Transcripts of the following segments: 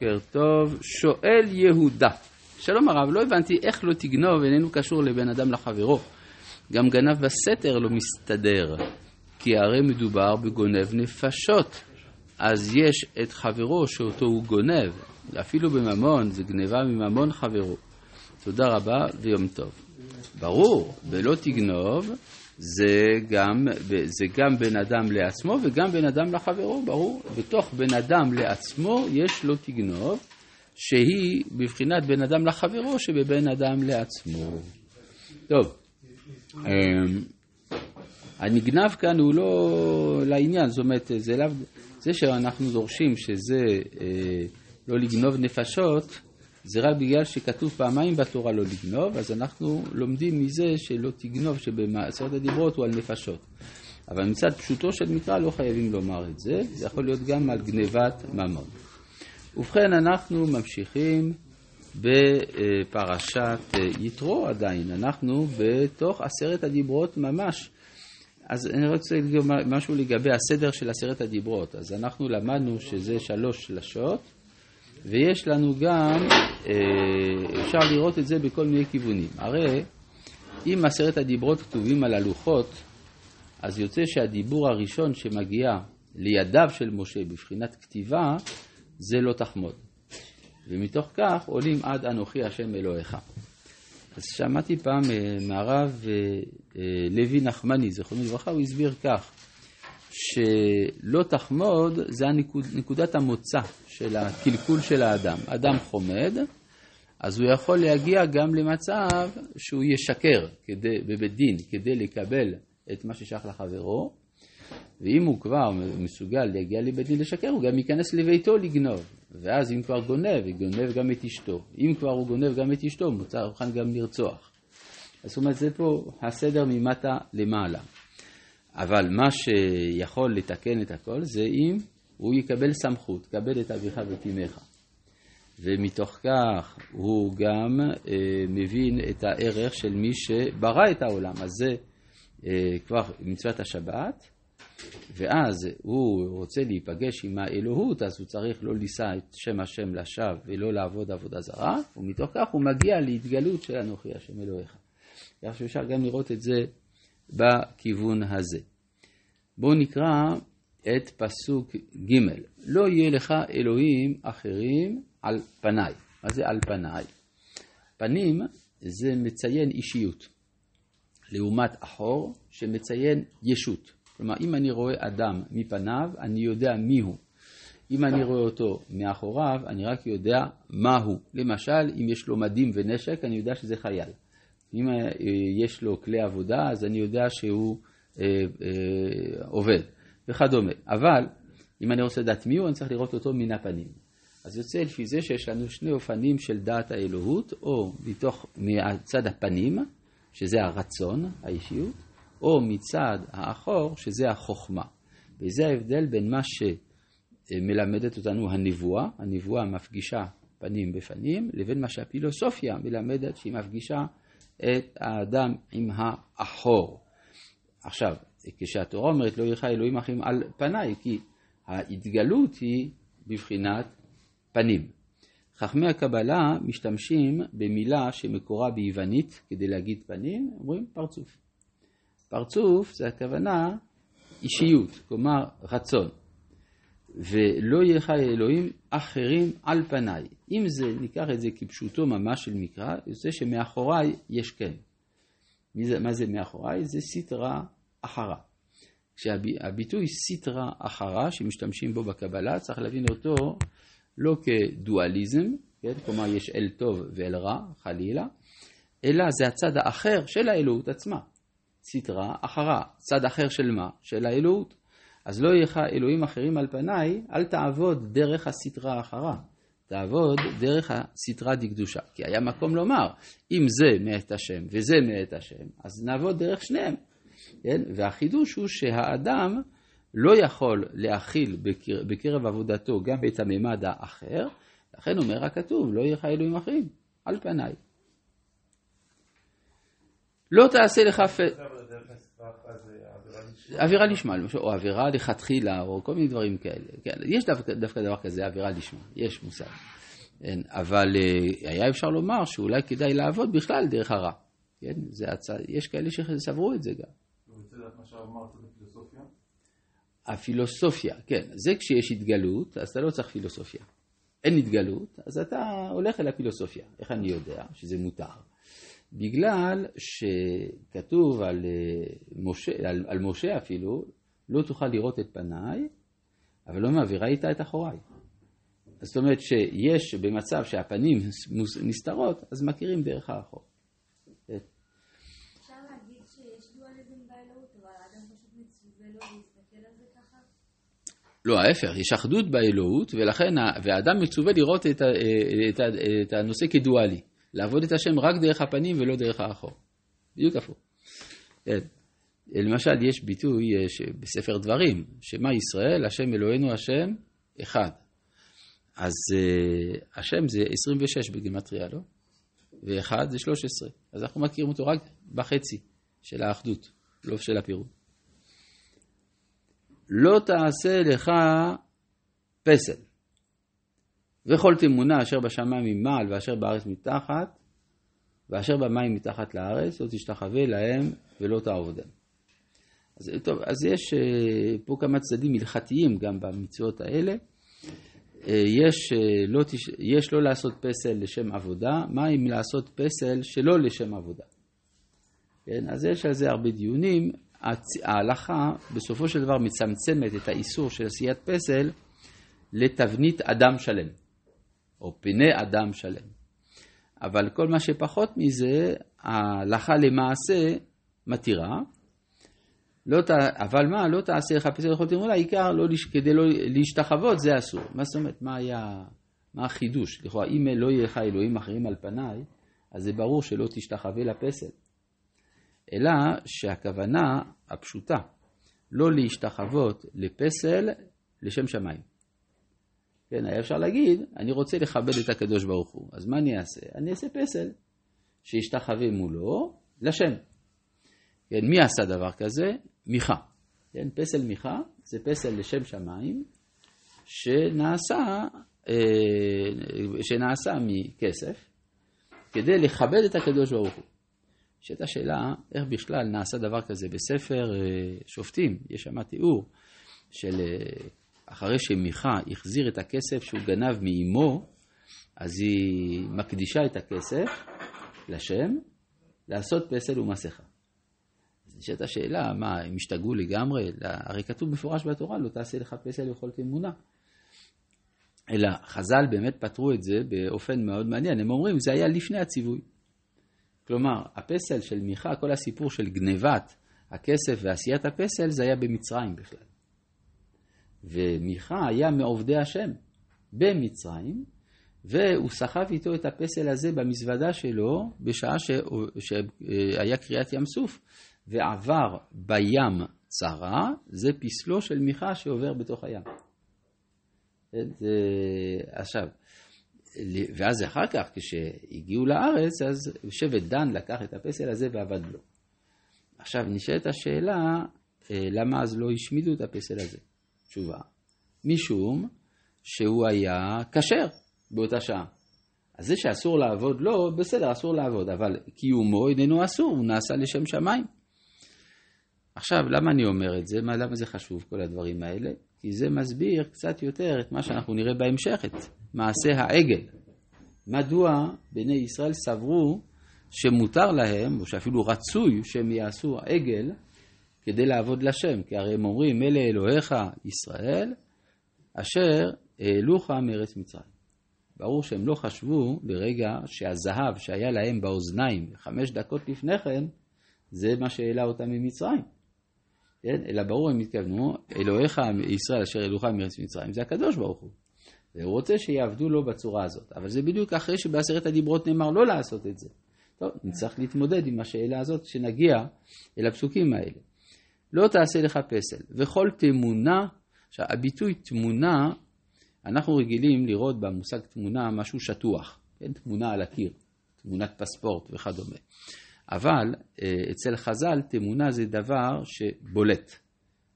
בוקר טוב, שואל יהודה. שלום הרב, לא הבנתי איך לא תגנוב איננו קשור לבן אדם לחברו. גם גנב בסתר לא מסתדר, כי הרי מדובר בגונב נפשות. אז יש את חברו שאותו הוא גונב, אפילו בממון, זה גניבה מממון חברו. תודה רבה ויום טוב. ברור, ולא תגנוב, זה גם, זה גם בין אדם לעצמו וגם בין אדם לחברו, ברור. בתוך בין אדם לעצמו יש לו תגנוב, שהיא בבחינת בין אדם לחברו שבבין אדם לעצמו. טוב, אמ, הנגנב כאן הוא לא לעניין, זאת אומרת, זה, לא, זה שאנחנו דורשים שזה אה, לא לגנוב נפשות, זה רק בגלל שכתוב פעמיים בתורה לא לגנוב, אז אנחנו לומדים מזה שלא תגנוב, שבעשרת הדיברות הוא על נפשות. אבל מצד פשוטו של מקרא לא חייבים לומר את זה, זה יכול להיות גם על גנבת ממון. ובכן, אנחנו ממשיכים בפרשת יתרו עדיין, אנחנו בתוך עשרת הדיברות ממש. אז אני רוצה להגיד משהו לגבי הסדר של עשרת הדיברות. אז אנחנו למדנו שזה שלוש שלשות, ויש לנו גם, אה, אפשר לראות את זה בכל מיני כיוונים. הרי אם עשרת הדיברות כתובים על הלוחות, אז יוצא שהדיבור הראשון שמגיע לידיו של משה בבחינת כתיבה, זה לא תחמוד. ומתוך כך עולים עד אנוכי השם אלוהיך. אז שמעתי פעם אה, מהרב אה, לוי נחמני, זכרונו לברכה, הוא הסביר כך, שלא תחמוד זה הנקוד, נקודת המוצא של הקלקול של האדם. אדם חומד, אז הוא יכול להגיע גם למצב שהוא ישקר כדי, בבית דין כדי לקבל את מה ששייך לחברו, ואם הוא כבר מסוגל להגיע לבית דין לשקר, הוא גם ייכנס לביתו לגנוב. ואז אם כבר גונב, יגונב גם את אשתו. אם כבר הוא גונב גם את אשתו, הוא מוכן גם לרצוח. זאת אומרת, זה פה הסדר ממטה למעלה. אבל מה שיכול לתקן את הכל זה אם הוא יקבל סמכות, כבד את אביך ואת אמך. ומתוך כך הוא גם אה, מבין את הערך של מי שברא את העולם. אז זה אה, כבר מצוות השבת, ואז הוא רוצה להיפגש עם האלוהות, אז הוא צריך לא לישא את שם השם לשווא ולא לעבוד עבודה זרה, ומתוך כך הוא מגיע להתגלות של אנוכי השם אלוהיך. כך שאפשר גם לראות את זה בכיוון הזה. בואו נקרא את פסוק ג' לא יהיה לך אלוהים אחרים על פניי. מה זה על פניי? פנים זה מציין אישיות, לעומת אחור שמציין ישות. כלומר, אם אני רואה אדם מפניו, אני יודע מיהו. אם אני רואה אותו מאחוריו, אני רק יודע מהו. למשל, אם יש לו מדים ונשק, אני יודע שזה חייל. אם אה, יש לו כלי עבודה, אז אני יודע שהוא אה, אה, עובד, וכדומה. אבל אם אני רוצה לדעת מי הוא, אני צריך לראות אותו מן הפנים. אז יוצא לפי זה שיש לנו שני אופנים של דעת האלוהות, או מתוך, מצד הפנים, שזה הרצון, האישיות, או מצד האחור, שזה החוכמה. וזה ההבדל בין מה שמלמדת אותנו הנבואה, הנבואה מפגישה פנים בפנים, לבין מה שהפילוסופיה מלמדת שהיא מפגישה את האדם עם האחור. עכשיו, כשהתורה אומרת לא יהיה אלוהים אחים על פניי, כי ההתגלות היא בבחינת פנים. חכמי הקבלה משתמשים במילה שמקורה ביוונית כדי להגיד פנים, אומרים פרצוף. פרצוף זה הכוונה אישיות, כלומר רצון. ולא יהיה לך אלוהים אחרים על פניי. אם זה, ניקח את זה כפשוטו ממש של מקרא, יוצא שמאחוריי יש כן. מה זה מאחוריי? זה סטרה אחרה. כשהביטוי סיטרה אחרה, שמשתמשים בו בקבלה, צריך להבין אותו לא כדואליזם, כן? כלומר יש אל טוב ואל רע, חלילה, אלא זה הצד האחר של האלוהות עצמה. סיטרה אחרה, צד אחר של מה? של האלוהות. אז לא יהיה לך אלוהים אחרים על פניי, אל תעבוד דרך הסטרה האחרה. תעבוד דרך הסטרה דקדושה. כי היה מקום לומר, אם זה מאת השם וזה מאת השם, אז נעבוד דרך שניהם. כן? והחידוש הוא שהאדם לא יכול להכיל בקר... בקרב עבודתו גם את הממד האחר, לכן אומר הכתוב, לא יהיה לך אלוהים אחרים, על פניי. לא תעשה לך... עבירה לשמה, או עבירה לכתחילה, או כל מיני דברים כאלה. כן, יש דווקא, דווקא דבר כזה, עבירה לשמה, יש מושג. כן, אבל אה, היה אפשר לומר שאולי כדאי לעבוד בכלל דרך הרע. כן, זה הצ... יש כאלה שסברו את זה גם. הפילוסופיה, כן, זה כשיש התגלות, אז אתה לא צריך פילוסופיה. אין התגלות, אז אתה הולך אל הפילוסופיה. איך אני יודע שזה מותר? בגלל שכתוב על אה, משה, על, על משה אפילו, לא תוכל לראות את פניי, אבל לא מעבירה איתה את אחוריי. זאת אומרת שיש במצב שהפנים נסתרות, אז מכירים דרך האחור. לא, ההפך, יש אחדות באלוהות, ולכן, והאדם מצווה לראות את, את, את הנושא כדואלי. לעבוד את השם רק דרך הפנים ולא דרך האחור. בדיוק הפוך. כן. למשל, יש ביטוי בספר דברים, שמה ישראל, השם אלוהינו השם, אחד. אז uh, השם זה 26 בגימטריה, לא? ואחד זה 13. אז אנחנו מכירים אותו רק בחצי של האחדות, לא של הפירוט. לא תעשה לך פסל. וכל תמונה אשר בשמיים ממעל ואשר בארץ מתחת, ואשר במים מתחת לארץ, לא תשתחווה להם ולא תעבודם. אז טוב, אז יש אה, פה כמה צדדים הלכתיים גם במצוות האלה. אה, יש אה, לא, תש... יש לא לעשות פסל לשם עבודה, מה אם לעשות פסל שלא לשם עבודה? כן, אז יש על זה הרבה דיונים. ההלכה בסופו של דבר מצמצמת את האיסור של עשיית פסל לתבנית אדם שלם. או פני אדם שלם. אבל כל מה שפחות מזה, ההלכה למעשה מתירה. לא ת... אבל מה, לא תעשה לך פסל לכל תמונה, העיקר לא, כדי לא להשתחוות זה אסור. מה זאת אומרת, מה היה, מה החידוש? לכאורה, אם לא יהיה לך אלוהים אחרים על פניי, אז זה ברור שלא תשתחווה לפסל. אלא שהכוונה הפשוטה, לא להשתחוות לפסל לשם שמיים. כן, היה אפשר להגיד, אני רוצה לכבד את הקדוש ברוך הוא, אז מה אני אעשה? אני אעשה פסל, שישתחווה מולו לשם. כן, מי עשה דבר כזה? מיכה. כן, פסל מיכה זה פסל לשם שמיים, שנעשה, אה, שנעשה מכסף, כדי לכבד את הקדוש ברוך הוא. יש השאלה, איך בכלל נעשה דבר כזה בספר אה, שופטים, יש שם תיאור של אה, אחרי שמיכה החזיר את הכסף שהוא גנב מאימו, אז היא מקדישה את הכסף לשם לעשות פסל ומסכה. אז נשאלת השאלה, מה, הם השתגעו לגמרי? הרי כתוב מפורש בתורה, לא תעשה לך פסל וכל תמונה. אלא חז"ל באמת פתרו את זה באופן מאוד מעניין, הם אומרים, זה היה לפני הציווי. כלומר, הפסל של מיכה, כל הסיפור של גנבת הכסף ועשיית הפסל, זה היה במצרים בכלל. ומיכה היה מעובדי השם במצרים, והוא סחב איתו את הפסל הזה במזוודה שלו בשעה שהיה קריאת ים סוף, ועבר בים צרה, זה פסלו של מיכה שעובר בתוך הים. זה, עכשיו, ואז אחר כך, כשהגיעו לארץ, אז שבט דן לקח את הפסל הזה ועבד לו. עכשיו נשאלת השאלה, אה, למה אז לא השמידו את הפסל הזה? תשובה, משום שהוא היה כשר באותה שעה. אז זה שאסור לעבוד לו, לא, בסדר, אסור לעבוד, אבל קיומו איננו אסור, הוא נעשה לשם שמיים. עכשיו, למה אני אומר את זה? מה, למה זה חשוב, כל הדברים האלה? כי זה מסביר קצת יותר את מה שאנחנו נראה בהמשך, את מעשה העגל. מדוע בני ישראל סברו שמותר להם, או שאפילו רצוי שהם יעשו עגל, כדי לעבוד לשם, כי הרי הם אומרים, אלה אלוהיך ישראל, אשר העלוך מארץ מצרים. ברור שהם לא חשבו לרגע שהזהב שהיה להם באוזניים חמש דקות לפני כן, זה מה שהעלה אותם ממצרים. כן? אלא ברור הם התכוונו, אלוהיך ישראל אשר העלוך מארץ מצרים, זה הקדוש ברוך הוא. והוא רוצה שיעבדו לו בצורה הזאת. אבל זה בדיוק אחרי שבעשרת הדיברות נאמר לא לעשות את זה. טוב, נצטרך להתמודד עם השאלה הזאת כשנגיע אל הפסוקים האלה. לא תעשה לך פסל. וכל תמונה, עכשיו הביטוי תמונה, אנחנו רגילים לראות במושג תמונה משהו שטוח, כן? תמונה על הקיר, תמונת פספורט וכדומה. אבל אה, אצל חז"ל תמונה זה דבר שבולט.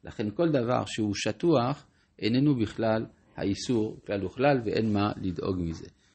לכן כל דבר שהוא שטוח איננו בכלל האיסור כלל וכלל ואין מה לדאוג מזה.